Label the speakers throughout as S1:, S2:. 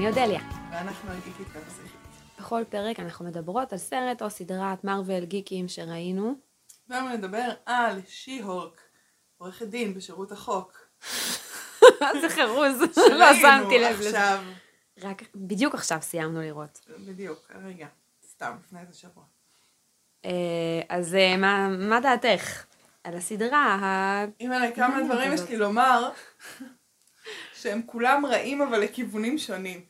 S1: אני אודליה.
S2: ואנחנו הגיקית והפסיכית.
S1: בכל פרק אנחנו מדברות על סרט או סדרת מארוול גיקים שראינו.
S2: והיום נדבר על שי-הולק, עורכת דין בשירות החוק.
S1: זה חרוז, לא שמתי לב לזה.
S2: עכשיו,
S1: רק בדיוק עכשיו סיימנו לראות.
S2: בדיוק, רגע, סתם, לפני איזה שבוע.
S1: אה, אז אה, מה- מה דעתך על הסדרה? ה-
S2: אימא'לה, כמה דברים יש. לי לומר, שהם כולם רעים אבל לכיוונים שונים.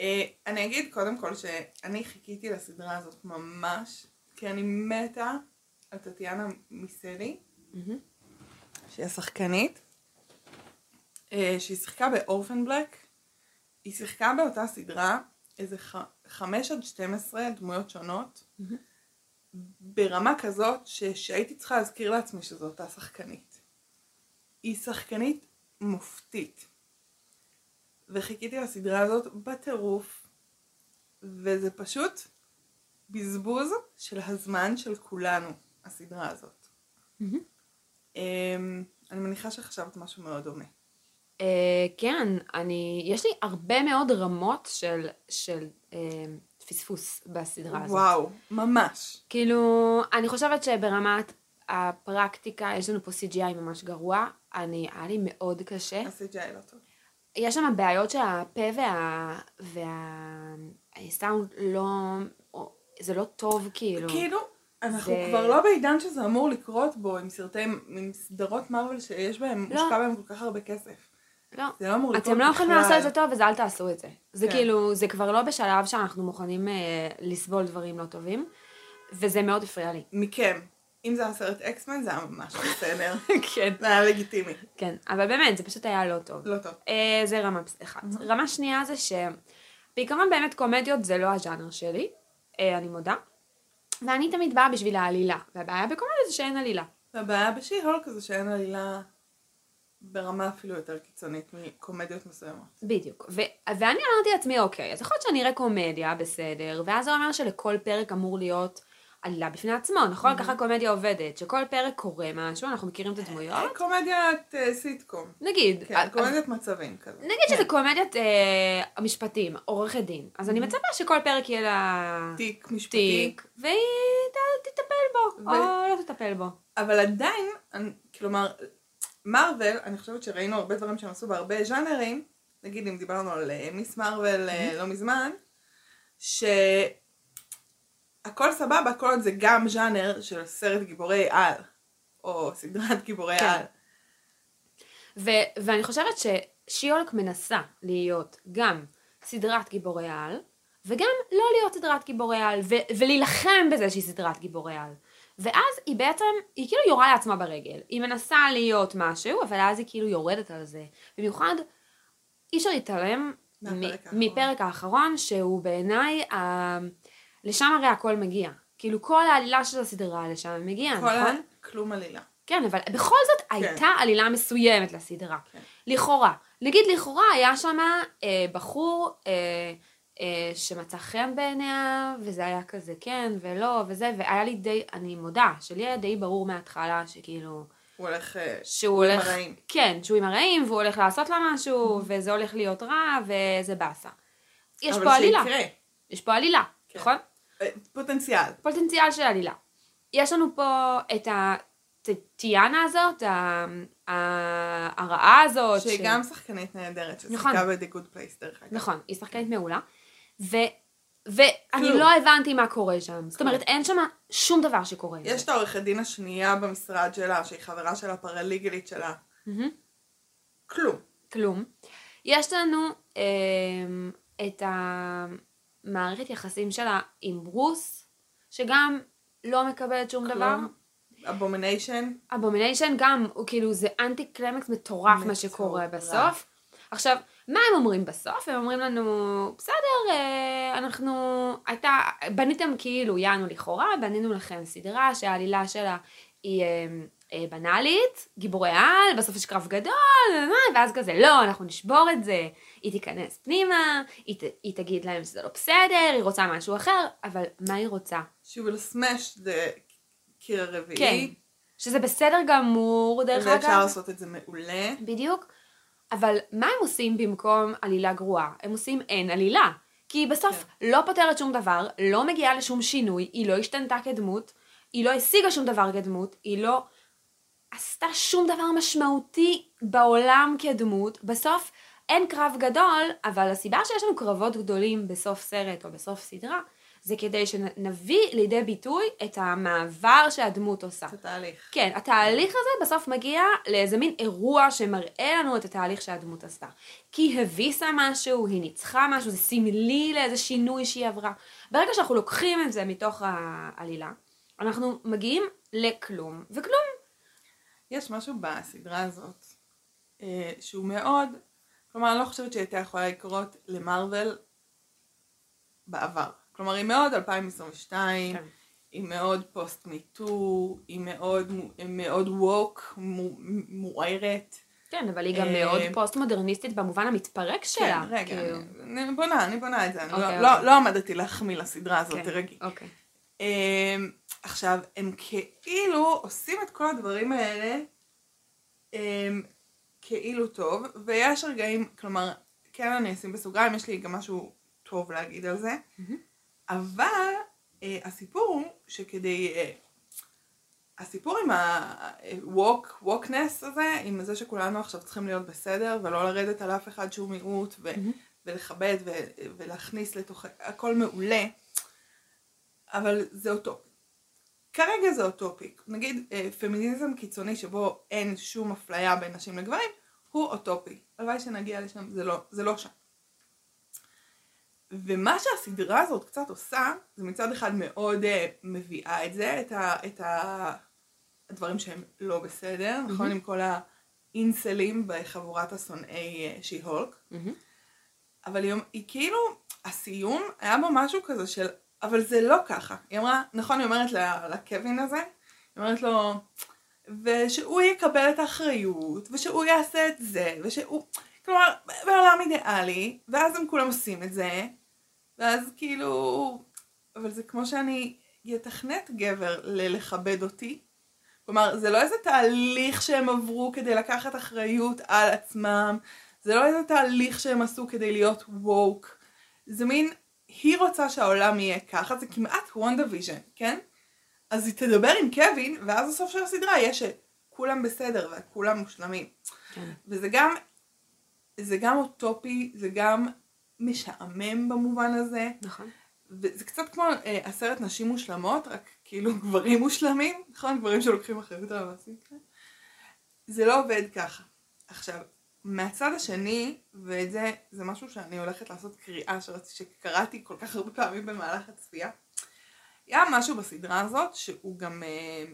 S2: אה, אני אגיד קודם כל שאני חיכיתי לסדרה הזאת ממש, כי אני מתה על טטיאנה מיסלי. שהיא השחקנית, אה, שהיא שיחקה באורפן בלק, היא שיחקה באותה סדרה איזה. חמש עד 12 דמויות שונות. ברמה כזאת ש... שהייתי צריכה להזכיר לעצמי שזו אותה שחקנית. היא שחקנית מופתית. וחיכיתי לסדרה הזאת בטירוף, וזה פשוט בזבוז של הזמן של כולנו, הסדרה הזאת. אמ, אני מניחה שחשבת משהו מאוד דומה.
S1: אה, כן, אני, יש לי הרבה מאוד רמות של, של אה, פספוס בסדרה הזאת.
S2: וואו, ממש.
S1: כאילו, אני חושבת שברמת הפרקטיקה, יש לנו פה CGI ממש גרוע. אני, היה לי מאוד קשה.
S2: ה-CGI לא טוב.
S1: יש שם בעיות שהפה וה... וה... הסאונד לא... זה לא טוב, כאילו.
S2: כאילו, אנחנו
S1: זה-
S2: כבר לא בעידן שזה אמור לקרות בו עם סרטי, עם סדרות מארוול שיש בהם,
S1: לא.
S2: מושקע בהם כל כך הרבה כסף.
S1: לא.
S2: זה לא אמור לקרות
S1: אתם לא יכולים
S2: בכלל.
S1: לעשות את זה טוב, אז אל תעשו את זה. זה
S2: כן.
S1: כאילו, זה כבר לא בשלב שאנחנו מוכנים אה, לסבול דברים לא טובים, וזה מאוד הפריע לי.
S2: מכם. אם זה היה סרט אקסמן זה היה ממש בסדר.
S1: כן.
S2: זה היה לגיטימי.
S1: כן, אבל באמת, זה פשוט היה לא טוב.
S2: לא טוב.
S1: אה, זה רמה אחת. רמה שנייה זה שבעיקרון באמת קומדיות זה לא הז'אנר שלי, אה, אני מודה. ואני תמיד באה בשביל העלילה, והבעיה בקומדיות זה שאין עלילה.
S2: והבעיה בשי-הולק זה שאין עלילה ברמה אפילו יותר קיצונית מקומדיות מסוימות.
S1: בדיוק. ו- ואני אמרתי לעצמי, אוקיי, אז יכול להיות שאני אראה קומדיה, בסדר, ואז זה אומר שלכל פרק אמור להיות עלילה בפני עצמו, נכון? ככה קומדיה עובדת, שכל פרק קורה משהו, אנחנו מכירים את הדמויות.
S2: קומדיית אה, סיטקום.
S1: נגיד,
S2: כן,
S1: אה,
S2: קומדיית מצבים כזה.
S1: נגיד שזה קומדיית אה, המשפטים, עורכת דין, אז אני מצפה שכל פרק יהיה לה
S2: תיק משפטי.
S1: תיק, והיא תטפל בו, או לא תטפל בו.
S2: אבל עדיין, כלומר, מארוול, אני חושבת שראינו הרבה דברים שהם עשו בהרבה ז'אנרים, נגיד אם דיברנו על אה, מיס מארוול אה, לא מזמן, שהכל סבבה, כל עוד זה גם ז'אנר של סרט גיבורי על, או סדרת גיבורי
S1: כן.
S2: על.
S1: ו- ואני חושבת ששיולק מנסה להיות גם סדרת גיבורי על, וגם לא להיות סדרת גיבורי על, ו- ולהילחם בזה שהיא סדרת גיבורי על. ואז היא בעצם, היא כאילו יורה לעצמה ברגל. היא מנסה להיות משהו, אבל אז היא כאילו יורדת על זה. במיוחד, אי אפשר להתעלם
S2: מהפרק
S1: מ-
S2: האחרון.
S1: מפרק האחרון, שהוא בעיניי, ה- לשם הרי הכל מגיע. כאילו כל העלילה של הסדרה לשם מגיעה,
S2: כל
S1: נכון?
S2: ה... כלום עלילה.
S1: כן, אבל בכל זאת הייתה עלילה מסוימת לסדרה.
S2: כן.
S1: לכאורה. נגיד לכאורה היה שם אה, בחור אה, אה, שמצא חן בעיניה, וזה היה כזה כן ולא וזה, והיה לי די, אני מודה, שלי היה די ברור מההתחלה שכאילו,
S2: הוא הולך... אה,
S1: שהוא
S2: עם
S1: הולך,
S2: הרעים.
S1: כן, שהוא עם הרעים, והוא הולך לעשות לה משהו, וזה הולך להיות רע, וזה באסה. יש
S2: אבל
S1: פה עלילה,
S2: שיקרה.
S1: יש פה עלילה,
S2: כן.
S1: נכון?
S2: אה, פוטנציאל.
S1: פוטנציאל של עלילה. יש לנו פה את הזאת, ה- ה- הרעה הזאת.
S2: שהיא
S1: ש-
S2: גם שחקנית נהדרת,
S1: נכון.
S2: ששיחקה ב-The Good Place דרך אגב.
S1: נכון, היא שחקנית מעולה. ו... ואני. לא הבנתי מה קורה שם. זאת אומרת, אין שם שום דבר שקורה.
S2: יש. את העורכת דין השנייה במשרד שלה, שהיא חברה של הפרליגלית שלה. כלום.
S1: כלום. יש לנו אמ, את המערכת יחסים שלה עם ברוס, שגם לא מקבלת שום דבר.
S2: Abomination.
S1: Abomination גם, הוא כאילו, זה אנטי קליימקס מטורף מה שקורה. בסוף. עכשיו, מה הם אומרים בסוף? הם אומרים לנו, בסדר, אה, אנחנו, הייתה, בניתם כאילו, יענו לכאורה, בנינו לכם סדרה שהעלילה שלה היא אה, בנאלית, גיבורי על, בסוף יש קרב גדול, אה, ואז כזה, לא, אנחנו נשבור את זה, היא תיכנס פנימה, היא, ת- היא תגיד להם שזה לא בסדר, היא רוצה משהו אחר, אבל מה היא רוצה?
S2: She will smash the קיר
S1: כן,
S2: הרביעי.
S1: שזה בסדר גמור, דרך
S2: ואפשר
S1: אגב.
S2: לעשות את זה מעולה.
S1: בדיוק. אבל מה הם עושים במקום עלילה גרועה? הם עושים אין עלילה. כי היא בסוף לא פותרת שום דבר, לא מגיעה לשום שינוי, היא לא השתנתה כדמות, היא לא השיגה שום דבר כדמות, היא לא עשתה שום דבר משמעותי בעולם כדמות. בסוף אין קרב גדול, אבל הסיבה שיש לנו קרבות גדולים בסוף סרט או בסוף סדרה, זה כדי שנביא לידי ביטוי את המעבר שהדמות עושה.
S2: זה תהליך.
S1: כן, התהליך הזה בסוף מגיע לאיזה מין אירוע שמראה לנו את התהליך שהדמות עשתה. כי היא הביסה משהו, היא ניצחה משהו, זה סמלי לאיזה שינוי שהיא עברה. ברגע שאנחנו לוקחים את זה מתוך העלילה, אנחנו מגיעים לכלום, וכלום.
S2: יש משהו בסדרה הזאת אה, שהוא מאוד, כלומר אני לא חושבת שהייתה יכולה לקרות למרוויל בעבר. כלומר היא מאוד 2022, כן. היא מאוד פוסט מיטו, היא מאוד, מאוד ווק, מוארת.
S1: כן, אבל היא גם אה, מאוד פוסט מודרניסטית במובן המתפרק שלה.
S2: כן, רגע, כאילו. אני בונה, אני בונה את זה, אני לא, אוקיי, לא, אוקיי. לא עמדתי להחמיא לסדרה הזאת, כן, תרגי.
S1: אוקיי.
S2: אמ, עכשיו, הם כאילו עושים את כל הדברים האלה אמ, כאילו טוב, ויש רגעים, כלומר, כן אני אשים בסוגריים, יש לי גם משהו טוב להגיד על זה. Mm-hmm. אבל אה, הסיפור הוא שכדי, אה, הסיפור עם ה-walk, walkness הזה, עם זה שכולנו עכשיו צריכים להיות בסדר ולא לרדת על אף אחד שהוא מיעוט ו- mm-hmm. ולכבד ו- ולהכניס לתוך, הכל מעולה, אבל זה אוטופי. כרגע זה אוטופי. נגיד אה, פמיניזם קיצוני שבו אין שום אפליה בין נשים לגברים, הוא אוטופי. הלוואי שנגיע לשם, זה לא, זה לא שם. ומה שהסדרה הזאת קצת עושה, זה מצד אחד מאוד uh, מביאה את זה, את, ה, את ה, הדברים שהם לא בסדר, mm-hmm. נכון? עם כל האינסלים בחבורת השונאי uh, שי-הולק. Mm-hmm. אבל היא, היא כאילו, הסיום היה בו משהו כזה של, אבל זה לא ככה. היא אמרה, נכון, היא אומרת לקווין הזה, היא אומרת לו, ושהוא יקבל את האחריות, ושהוא יעשה את זה, ושהוא... כלומר, בעולם אידיאלי, ואז הם כולם עושים את זה, ואז כאילו, אבל זה כמו שאני אתכנת גבר לכבד אותי. כלומר, זה לא איזה תהליך שהם עברו כדי לקחת אחריות על עצמם, זה לא איזה תהליך שהם עשו כדי להיות woke. זה מין, היא רוצה שהעולם יהיה ככה, זה כמעט WandaVision, כן? אז היא תדבר עם קווין, ואז הסוף של הסדרה יהיה שכולם בסדר וכולם מושלמים. כן. וזה גם, זה גם אוטופי, זה גם משעמם במובן הזה.
S1: נכון.
S2: וזה קצת כמו אה, הסרט נשים מושלמות, רק כאילו גברים מושלמים, נכון? גברים שלוקחים אחריות על המעשים. כן? זה לא עובד ככה. עכשיו, מהצד השני, ואת זה, זה משהו שאני הולכת לעשות קריאה שקראתי כל כך הרבה פעמים במהלך הצפייה. היה משהו בסדרה הזאת שהוא גם, אה,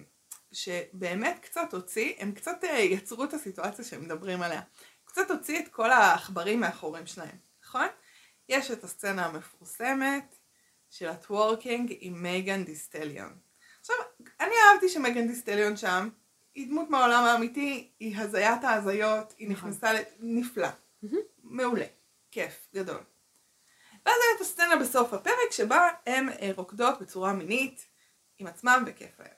S2: שבאמת קצת הוציא, הם קצת אה, יצרו את הסיטואציה שהם מדברים עליה. קצת הוציא את כל העכברים מאחורים שלהם, נכון? יש את הסצנה המפורסמת של הטוורקינג עם מייגן דיסטליון. עכשיו, אני אהבתי שמייגן דיסטליון שם, היא דמות מהעולם האמיתי, היא הזיית ההזיות, היא נכון. נכנסה נפלא, מעולה, כיף, גדול. ואז הייתה את הסצנה בסוף הפרק שבה הן אה, רוקדות בצורה מינית עם עצמם וכיף להם.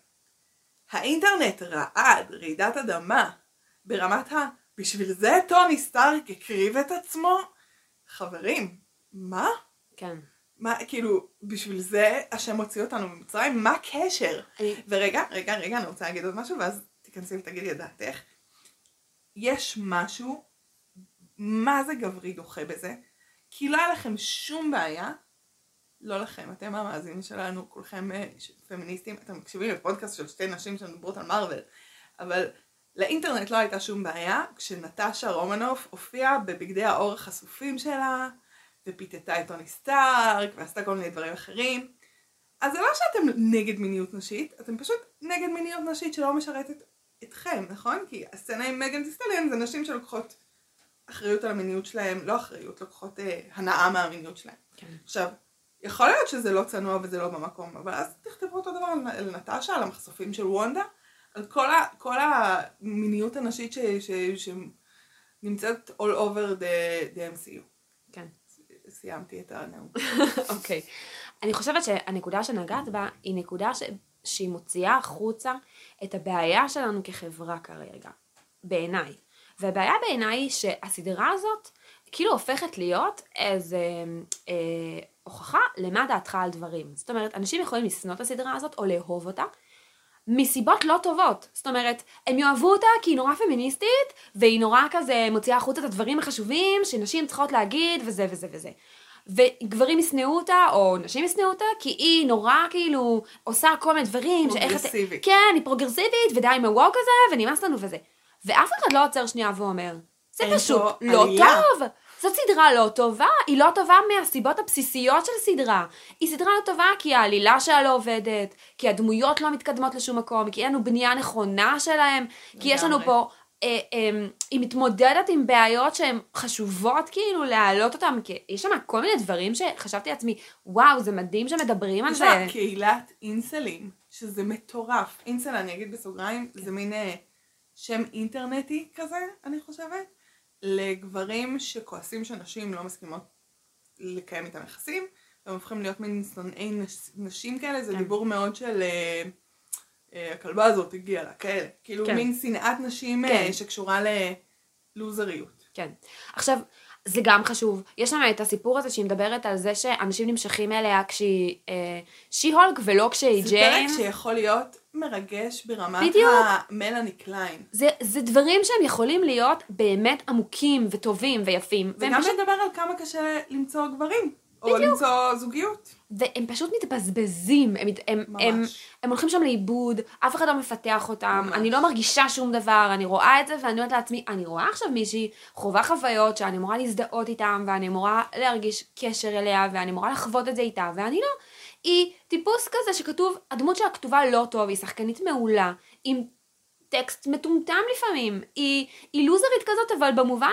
S2: האינטרנט רעד, רעידת אדמה, ברמת ה... בשביל זה טוני סטארק הקריב את עצמו? חברים, מה?
S1: כן.
S2: מה, כאילו, בשביל זה השם הוציא אותנו ממצרים? מה הקשר? אני... ורגע, רגע, רגע, אני רוצה להגיד עוד משהו, ואז תיכנסי ותגידי את דעתך. יש משהו, מה זה גברי דוחה בזה? כי לא היה לכם שום בעיה, לא לכם, אתם המאזינים שלנו, כולכם אה, פמיניסטים, אתם מקשיבים לפודקאסט של שתי נשים שמדברות על מארוול, אבל לאינטרנט לא הייתה שום בעיה כשנטשה רומנוף הופיעה בבגדי האור החשופים שלה, ופיתתה את טוני סטארק, ועשתה כל מיני דברים אחרים. אז זה לא שאתם נגד מיניות נשית, אתם פשוט נגד מיניות נשית שלא משרתת אתכם, נכון? כי הסצנה עם מגן דיסטליאן זה נשים שלוקחות אחריות על המיניות שלהם, לא אחריות, לוקחות אה, הנאה מהמיניות שלהם.
S1: כן.
S2: עכשיו, יכול להיות שזה לא צנוע וזה לא במקום, אבל אז תכתבו אותו דבר על, על נטשה, על המחשופים של וונדה, על כל, ה, כל המיניות הנשית ש, ש, שנמצאת all over the, the MCU.
S1: כן.
S2: סיימתי את הנאום.
S1: אוקיי. okay. אני חושבת שהנקודה שנגעת בה היא נקודה ש... שהיא מוציאה החוצה את הבעיה שלנו כחברה כרגע, בעיניי. והבעיה בעיניי היא שהסדרה הזאת כאילו הופכת להיות איזה אה, הוכחה למה דעתך על דברים. זאת אומרת, אנשים יכולים לשנוא את הסדרה הזאת או לאהוב אותה. מסיבות לא טובות. זאת אומרת, הם יאהבו אותה כי היא נורא פמיניסטית, והיא נורא כזה מוציאה החוצה את הדברים החשובים שנשים צריכות להגיד, וזה וזה וזה. וגברים ישנאו אותה, או נשים ישנאו אותה, כי היא נורא כאילו עושה כל מיני דברים. שאיך את-
S2: פרוגרסיבית.
S1: כן, היא פרוגרסיבית, ודי עם הווק הזה, ונמאס לנו וזה. ואף אחד לא עוצר שנייה ואומר, זה פשוט לא
S2: עלילה."
S1: טוב. זאת סדרה לא טובה, היא לא טובה מהסיבות הבסיסיות של סדרה. היא סדרה לא טובה כי העלילה שלה לא עובדת, כי הדמויות לא מתקדמות לשום מקום, כי אין לנו בנייה נכונה שלהם, כי יש לנו. פה, היא מתמודדת עם בעיות שהן חשובות כאילו להעלות אותן, כי יש שם כל מיני דברים שחשבתי לעצמי, וואו, זה מדהים שמדברים על
S2: יש
S1: זה.
S2: לה קהילת אינסלים, שזה מטורף. אינסל, אני אגיד בסוגריים, זה מין אה, שם אינטרנטי כזה, אני חושבת, לגברים שכועסים שנשים לא מסכימות לקיים איתם יחסים, והם הופכים להיות מין שונאי נש- נשים כאלה, זה
S1: כן.
S2: דיבור מאוד של אה, אה, הכלבה הזאת הגיעה לה, כאלה. כאילו
S1: כן.
S2: מין שנאת נשים אה,
S1: כן.
S2: שקשורה ללוזריות.
S1: כן. עכשיו, זה גם חשוב. יש שם את הסיפור הזה שהיא מדברת על זה שאנשים נמשכים אליה כשהיא אה, שי-הולק ולא כשהיא
S2: זה
S1: ג'יין.
S2: פרק שיכול להיות מרגש ברמת
S1: בדיוק.
S2: המלאני קליין.
S1: זה, זה דברים שהם יכולים להיות באמת עמוקים וטובים ויפים.
S2: וגם
S1: פשוט,
S2: לדבר על כמה קשה למצוא גברים. או למצוא זוגיות.
S1: והם פשוט מתבזבזים. הם, הם, הם. הם הולכים שם לאיבוד, אף אחד לא מפתח אותם,
S2: ממש.
S1: אני לא מרגישה שום דבר, אני רואה את זה ואני אומרת לעצמי, אני רואה עכשיו מישהי חווה חוויות שאני אמורה להזדהות איתם, ואני אמורה להרגיש קשר אליה, ואני אמורה לחוות את זה איתה, ואני לא. היא טיפוס כזה שכתוב, הדמות שלה כתובה לא טוב, היא שחקנית מעולה, עם טקסט מטומטם לפעמים, היא, היא לוזרית כזאת, אבל במובן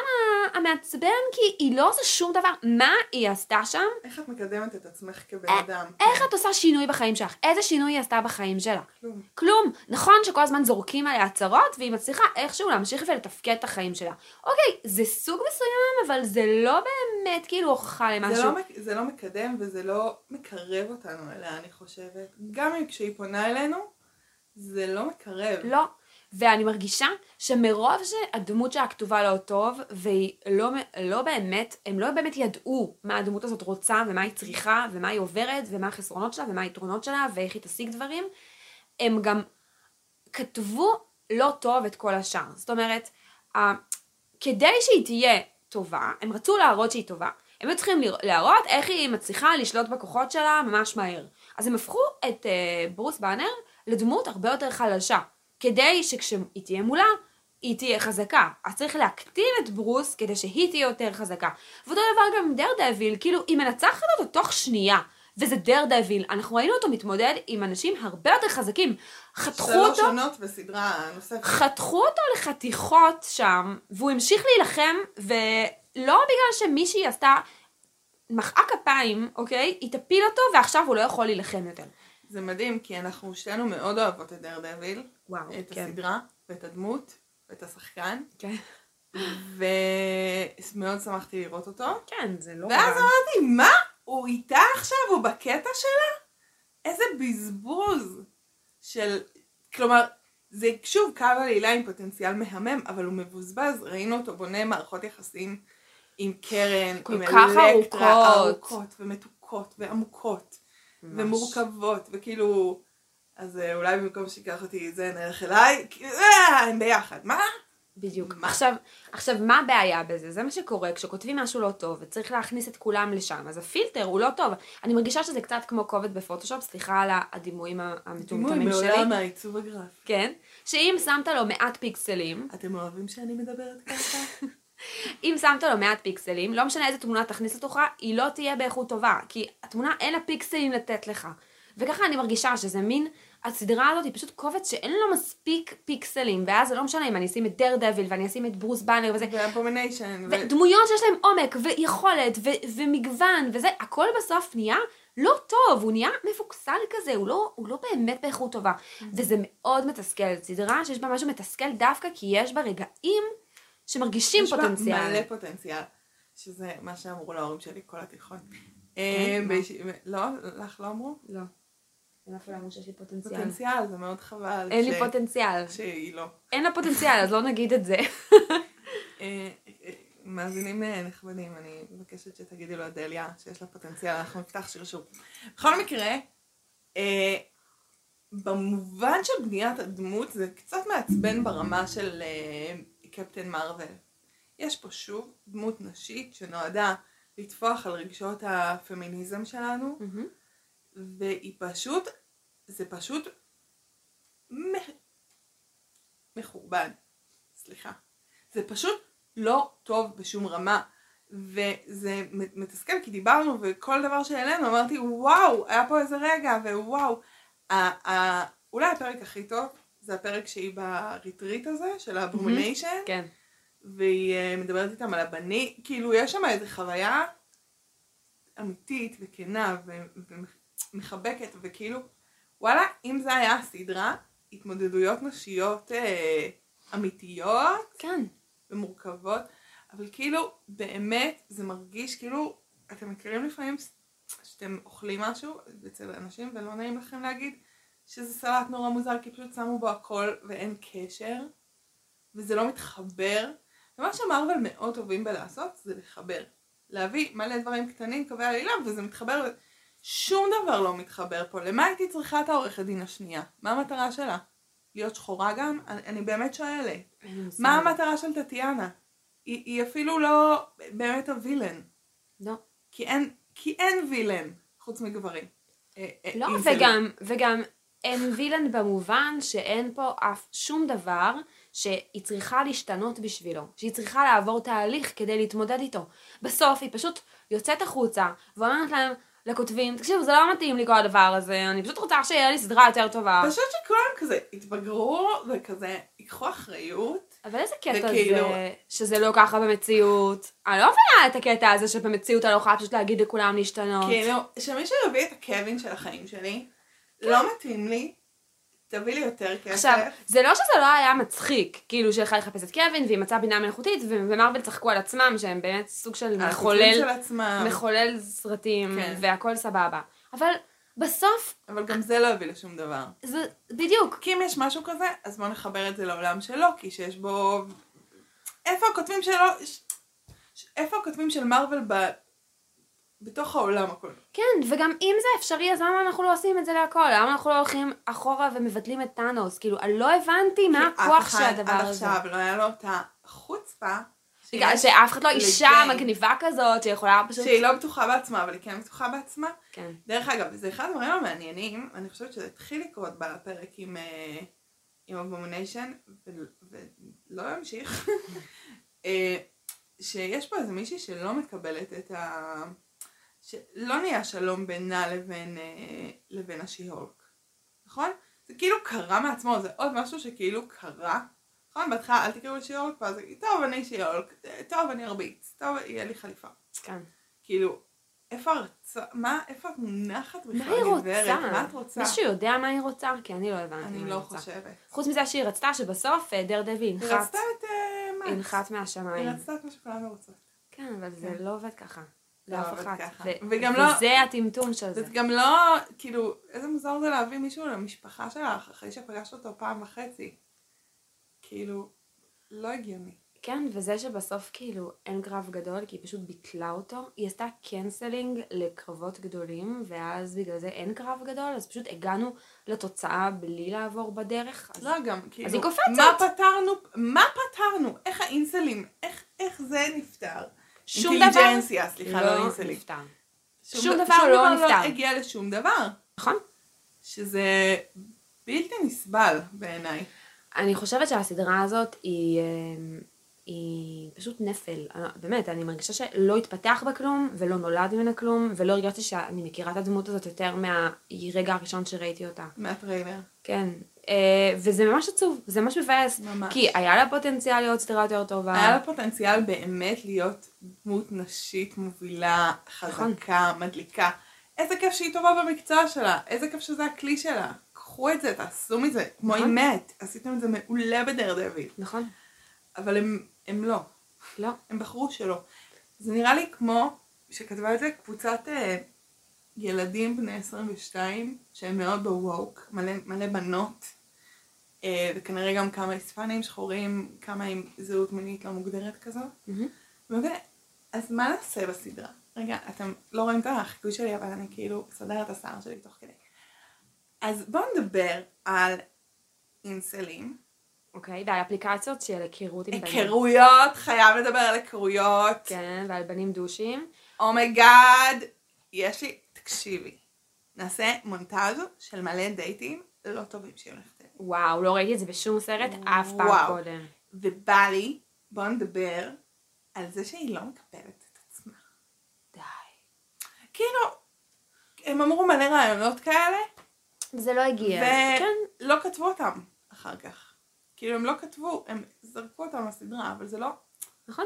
S1: המעצבן, כי היא לא עושה שום דבר, מה היא עשתה שם?
S2: איך את מקדמת את עצמך כבן
S1: אה,
S2: אדם?
S1: איך את עושה שינוי בחיים שלך? איזה שינוי היא עשתה בחיים שלה?
S2: כלום.
S1: כלום. נכון שכל הזמן זורקים עליה הצהרות, והיא מצליחה איכשהו להמשיך ולתפקד את החיים שלה. אוקיי, זה סוג מסוים, אבל זה לא באמת כאילו הוכחה
S2: זה
S1: למשהו.
S2: לא, מק- זה לא מקדם וזה לא מקרב אותנו אליה, אני חושבת. גם אם כשהיא פונה אלינו, זה לא מקרב.
S1: לא. ואני מרגישה שמרוב שהדמות שלה כתובה לא טוב, והיא לא, לא באמת, הם לא באמת ידעו מה הדמות הזאת רוצה, ומה היא צריכה, ומה היא עוברת, ומה החסרונות שלה, ומה היתרונות שלה, ואיך היא תשיג דברים, הם גם כתבו לא טוב את כל השאר. זאת אומרת, כדי שהיא תהיה טובה, הם רצו להראות שהיא טובה. הם היו צריכים להראות איך היא מצליחה לשלוט בכוחות שלה ממש מהר. אז הם הפכו את uh, ברוס באנר לדמות הרבה יותר חלשה. כדי שכשהיא תהיה מולה, היא תהיה חזקה. אז צריך להקטין את ברוס כדי שהיא תהיה יותר חזקה. ואותו דבר גם עם דר דביל, כאילו, היא מנצחת אותו תוך שנייה. וזה דר דביל, אנחנו ראינו אותו מתמודד עם אנשים הרבה יותר חזקים. חתכו
S2: שלוש
S1: אותו,
S2: עונות בסדרה נוספת.
S1: חתכו אותו לחתיכות שם, והוא המשיך להילחם, ולא בגלל שמישהי עשתה מחאה כפיים, אוקיי? היא תפיל אותו, ועכשיו הוא לא יכול להילחם יותר.
S2: זה מדהים, כי אנחנו שתינו מאוד אוהבות את דר דביל,
S1: וואו,
S2: את
S1: כן.
S2: הסדרה, ואת הדמות, ואת השחקן,
S1: כן.
S2: ומאוד שמחתי לראות אותו.
S1: כן, זה לא...
S2: ואז. אמרתי, מה? הוא איתה עכשיו? הוא בקטע שלה? איזה בזבוז של... כלומר, זה שוב קו עלילה עם פוטנציאל מהמם, אבל הוא מבוזבז. ראינו אותו בונה מערכות יחסים עם קרן, עם אלקטרה,
S1: ארוכות.
S2: ומתוקות ועמוקות. ומורכבות, וכאילו... אז אה, אולי במקום שיקח אותי זה נלך אליי, אה, הם ביחד, מה?
S1: בדיוק.
S2: מה?
S1: עכשיו, עכשיו, מה הבעיה בזה? זה מה שקורה כשכותבים משהו לא טוב וצריך להכניס את כולם לשם, אז הפילטר הוא לא טוב. אני מרגישה שזה קצת כמו קובץ בפוטושופ, סליחה על הדימויים
S2: דימוי
S1: המטומטמים שלי.
S2: מעולם העיצוב הגרפי.
S1: כן. שאם שמת לו מעט פיקסלים,
S2: אתם אוהבים שאני מדברת ככה?
S1: אם שמת לו מעט פיקסלים, לא משנה איזה תמונה תכניס לתוכה, היא לא תהיה באיכות טובה, כי התמונה אין לה פיקסלים לתת לך. וככה אני מרגישה שזה מין, הסדרה הזאת היא פשוט קובץ שאין לו מספיק פיקסלים, ואז זה לא משנה אם אני אשים את Daredevil ואני אשים את ברוס באנר וזה,
S2: ו Abomination.
S1: ודמויות שיש להם עומק ויכולת ו- ומגוון וזה, הכל בסוף נהיה לא טוב, הוא נהיה מפוקסל כזה, הוא לא, הוא לא באמת באיכות טובה. וזה מאוד מתסכל, סדרה שיש בה משהו מתסכל דווקא כי יש בה רגעים שמרגישים
S2: יש בה
S1: פוטנציאל.
S2: מלא פוטנציאל. שזה מה שאמרו להורים שלי כל התיכון.
S1: כן?
S2: אה, לא, לך לא אמרו?
S1: לא. אין אף אמרו שיש לי פוטנציאל.
S2: פוטנציאל, זה מאוד חבל.
S1: אין לי פוטנציאל.
S2: שהיא לא.
S1: אין לה פוטנציאל, אז לא נגיד את זה.
S2: אה, אה, מאזינים נכבדים, אני מבקשת שתגידי לו אדליה, שיש לה פוטנציאל, אנחנו נפתח שרשור. בכל מקרה, אה, במובן של בניית הדמות זה קצת מעצבן ברמה של אה, קפטן מרוויל. יש פה שוב דמות נשית שנועדה לטפוח על רגשות הפמיניזם שלנו,
S1: מהמם.
S2: והיא פשוט, זה פשוט מ- מחורבן, סליחה. זה פשוט לא טוב בשום רמה. וזה מתסכל כי דיברנו וכל דבר שהעלינו אמרתי וואו היה פה איזה רגע ווואו. ה- ה- אולי הפרק הכי טוב זה הפרק שהיא ב retreat הזה של ה Abomination
S1: כן.
S2: והיא אה, מדברת איתם על הבני, כאילו יש שם איזו חוויה אמיתית וכנה ומחבקת וכאילו וואלה אם זה היה הסדרה התמודדויות נשיות אה, אמיתיות
S1: כן.
S2: ומורכבות אבל כאילו באמת זה מרגיש כאילו אתם מכירים לפעמים שאתם אוכלים משהו אצל אנשים ולא נעים לכם להגיד שזה סלט נורא מוזר כי פשוט שמו בו הכל ואין קשר וזה לא מתחבר ומה שמרוול מאוד טובים בלעשות זה לחבר להביא מלא דברים קטנים קווי עלילה וזה מתחבר שום דבר לא מתחבר פה למה הייתי צריכה את העורכת דין השנייה מה המטרה שלה להיות שחורה גם אני, אני באמת שואלת. מה המטרה של טטיאנה? היא, היא אפילו לא באמת הווילן.
S1: לא.
S2: כי אין, כי אין וילן, חוץ מגברים. אה, אה,
S1: לא. וגם, וגם אין וילן במובן שאין פה אף שום דבר שהיא צריכה להשתנות בשבילו, שהיא צריכה לעבור תהליך כדי להתמודד איתו. בסוף היא פשוט יוצאת החוצה ואומרת להם, לכותבים, תקשיבו, זה לא מתאים לי כל הדבר הזה, אני פשוט רוצה שיהיה לי סדרה יותר טובה.
S2: פשוט שכולם כזה התבגרו וכזה ייקחו אחריות.
S1: אבל איזה קטע
S2: וכאילו-
S1: זה שזה לא ככה במציאות? אני לא מבינה את הקטע הזה שבמציאות אני לא יכולה פשוט להגיד לכולם להשתנות.
S2: כאילו, שמישהו יביא את הקווין של החיים שלי, לא מתאים לי, תביא לי יותר כסף.
S1: עכשיו, זה לא שזה לא היה מצחיק, כאילו שהלכה לחפש את קווין והיא מצאה בינה מלאכותית ומרוויל צחקו על עצמם שהם באמת סוג של מחולל,
S2: של עצמם.
S1: מחולל סרטים
S2: כן.
S1: והכל סבבה. אבל בסוף
S2: אבל גם זה לא יביא לשום דבר.
S1: זה בדיוק.
S2: כי אם יש משהו כזה, אז בוא נחבר את זה לעולם של לוקי, שיש בו... איפה הכותבים שלו... איפה הכותבים של מארוול ב... בתוך העולם הכל?
S1: כן, וגם אם זה אפשרי אז למה אנחנו לא עושים את זה להכל? למה אנחנו לא הולכים אחורה ומבטלים את טאנוס? כאילו, אני לא הבנתי מה הכוח של הדבר
S2: עד
S1: הזה.
S2: עכשיו לא היה לו את החוצפה.
S1: בגלל שאף אחד לא אישה מגניבה כזאת שיכולה פשוט...
S2: שהיא לא בטוחה בעצמה, אבל היא כן בטוחה בעצמה.
S1: כן.
S2: דרך אגב, זה אחד הדברים המעניינים, אני חושבת שזה התחיל לקרות בפרק עם, אה, עם אבומניישן, ולא ימשיך, אה, שיש פה איזה מישהי שלא מקבלת את ה... שלא נהיה שלום בינה לבין, אה, לבין השי-הולק, נכון? זה כאילו קרה מעצמו, זה עוד משהו שכאילו קרה. נכון? בהתחלה אל תקראו לי שי-הולק, ואז היא, טוב, אני שי-הולק, טוב, אני ארביץ, טוב, יהיה לי חליפה.
S1: כן.
S2: כאילו, איפה הרצה, מה, איפה את מונחת בכלל,
S1: מה היא
S2: גברת?
S1: רוצה?
S2: מה את רוצה?
S1: מישהו יודע מה היא רוצה? כי אני לא הבנתי מה
S2: אני
S1: היא
S2: לא
S1: רוצה.
S2: חושבת.
S1: חוץ מזה שהיא רצתה שבסוף דר דבי
S2: היא
S1: ינחת,
S2: רצתה את אה, מקס.
S1: ינחת
S2: היא
S1: מהשמיים.
S2: רצתה את מה שכולנו רוצות.
S1: כן, אבל זה
S2: כן.
S1: לא עובד ככה.
S2: לא
S1: לאף אחת. ו-
S2: וגם לא-
S1: וזה הטמטום של זה.
S2: זה גם לא, כאילו, איזה מוזר זה להביא מישהו למשפחה שלך אחרי שפגשת אותו פעם וחצי. כאילו, לא הגיוני.
S1: כן, וזה שבסוף כאילו אין קרב גדול, כי היא פשוט ביטלה אותו. היא עשתה קנסלינג לקרבות גדולים, ואז בגלל זה אין קרב גדול, אז פשוט הגענו לתוצאה בלי לעבור בדרך. אז...
S2: לא, גם, כאילו,
S1: היא קופצת.
S2: מה פתרנו, מה פתרנו? איך האינסלים, איך, איך זה נפתר?
S1: שום דבר
S2: אינטליג'נסיה, סליחה, לא
S1: לא
S2: אינסלים.
S1: נפתר.
S2: שום,
S1: שום דבר
S2: שום
S1: לא
S2: דבר
S1: נפתר.
S2: לא הגיע לשום דבר.
S1: נכון?
S2: שזה בלתי נסבל בעיניי.
S1: אני חושבת שהסדרה הזאת היא, אמ, היא פשוט נפל. באמת, אני מרגישה שלא התפתח בה כלום, ולא נולד ממנה כלום, ולא הרגשתי שאני מכירה את הדמות הזאת יותר מהרגע הראשון שראיתי אותה.
S2: מהטריילר.
S1: כן. אה, וזה ממש עצוב, זה ממש מבאס.
S2: ממש.
S1: כי היה לה פוטנציאל להיות סדרה יותר טובה.
S2: היה לה פוטנציאל באמת להיות דמות נשית מובילה, חזקה, מדליקה. איזה כיף שהיא טובה במקצוע שלה, איזה כיף שזה הכלי שלה. קחו את זה, תעשו מזה, כמו
S1: נכון.
S2: עם מת, עשיתם את זה מעולה בדר דוד.
S1: נכון?
S2: אבל הם, הם לא,
S1: לא.
S2: הם בחרו שלא. זה נראה לי כמו שכתבה את זה קבוצת אה, ילדים בני 22, שהם מאוד בווק, מלא, מלא בנות, אה, וכנראה גם כמה היספנים שחורים, כמה עם זהות מינית לא מוגדרת.
S1: מהמם.
S2: אוקיי, אז מה נעשה בסדרה? רגע, אתם לא רואים את החיקוי שלי, אבל אני כאילו אסדר את השיער שלי תוך כדי. אז בואו נדבר על אינסלים.
S1: אוקיי, ועל אפליקציות של היכרות עם בנים.
S2: היכרויות, חייב לדבר על היכרויות.
S1: כן, ועל בנים דושים.
S2: oh my God, יש לי, תקשיבי, נעשה מונטאז' של מלא דייטים לא טובים שיהיו לך.
S1: וואו, לא ראיתי את זה בשום סרט אף פעם
S2: וואו.
S1: קודם.
S2: ובא לי, בואו נדבר על זה שהיא לא מקבלת את עצמה.
S1: די.
S2: כאילו, הם אמרו מלא רעיונות כאלה,
S1: זה לא הגיע. כן.
S2: ולא כתבו אותם אחר כך. כאילו הם לא כתבו, הם זרקו אותם לסדרה, אבל זה לא...
S1: נכון.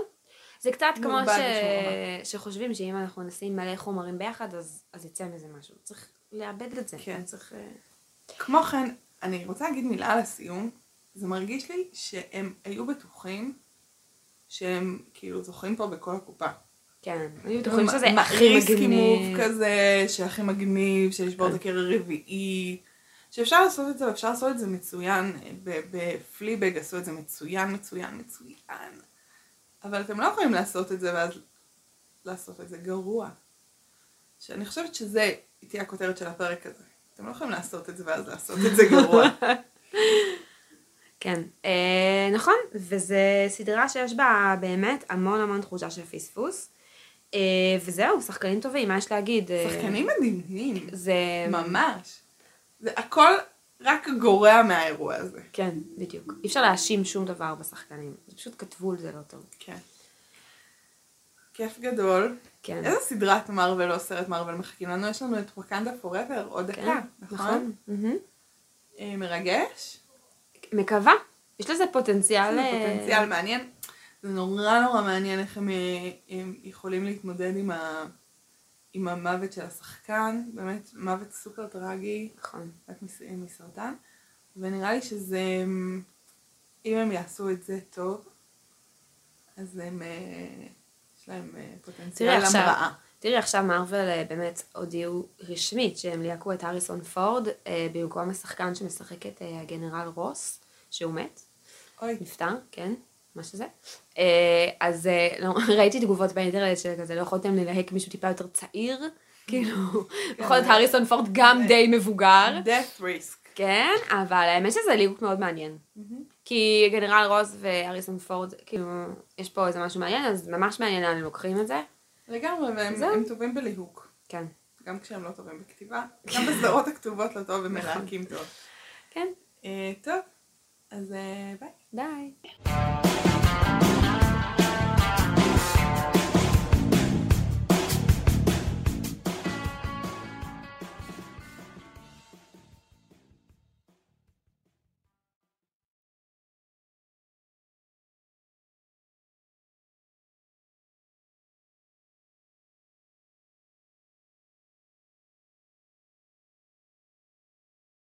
S1: זה קצת כמו ש... שחושבים שאם אנחנו נשים מלא חומרים ביחד, אז, אז יצא מזה משהו. צריך לאבד את זה.
S2: כן.
S1: צריך... אה,
S2: כמו כן, אני רוצה להגיד מילה לסיום. זה מרגיש לי שהם היו בטוחים שהם כאילו זוכים פה בכל הקופה.
S1: כן. היו בטוחים שזה הכי מגניב.
S2: כזה, שהכי מגניב, של לשבור את
S1: כן.
S2: הקרע הרביעי. שאפשר לעשות את זה, ואפשר לעשות את זה מצוין. ב- בפליבג עשו את זה מצוין, מצוין, מצוין. אבל אתם לא יכולים לעשות את זה ואז לעשות את זה גרוע. שאני חושבת שזה תהיה הכותרת של הפרק הזה. אתם לא יכולים לעשות את זה ואז לעשות את זה גרוע.
S1: כן. אה, נכון, וזה סדרה שיש בה באמת המון המון תחושה של פספוס. אה, וזהו, שחקנים טובים, מה יש להגיד? אה,
S2: שחקנים מדהימים.
S1: זה...
S2: ממש. זה הכל רק גורע מהאירוע הזה.
S1: כן, בדיוק. אי אפשר להאשים שום דבר בשחקנים. זה פשוט כתבו על זה לא טוב.
S2: כן. כיף גדול.
S1: כן.
S2: איזה סדרת מארוול או סרט מארוול מחכים לנו? יש לנו את ווקנדה פוראבר עוד דקה,
S1: כן,
S2: נכון?
S1: מהמם.
S2: אה, מרגש?
S1: מקווה. יש לזה פוטנציאל.
S2: זה
S1: אה,
S2: פוטנציאל מעניין. זה נורא נורא מעניין איך הם, אה, הם יכולים להתמודד עם, ה, עם המוות של השחקן, באמת מוות סופר טרגי,
S1: נכון.
S2: רק מס- מסרטן, ונראה לי שזה, אם הם יעשו את זה טוב, אז הם, אה, יש להם אה, פוטנציאל המראה.
S1: תראי עכשיו מארוול אה, באמת הודיעו רשמית שהם ליהקו את האריסון פורד אה, במקום השחקן שמשחק את אה, הגנרל רוס, שהוא מת,
S2: אוי,
S1: נפטר, כן, מה שזה. אה, אז אה, לא, ראיתי תגובות באינטרנט של כזה, לא יכולתם ללהק מישהו טיפה יותר צעיר, כאילו, בכל זאת
S2: זה-
S1: האריסון פורד גם די מבוגר,
S2: death risk.
S1: כן, אבל האמת שזה ליהוק מאוד מעניין. כי גנרל רוס והאריסון פורד, כאילו, יש פה איזה משהו מעניין, אז ממש מעניין לאן הם לוקחים את זה.
S2: לגמרי, והם טובים בליהוק.
S1: כן.
S2: גם כשהם לא טובים בכתיבה, גם בסדרות הכתובות לא טוב, הם מלהקים טוב.
S1: כן.
S2: אה, טוב, אז ביי.
S1: ביי.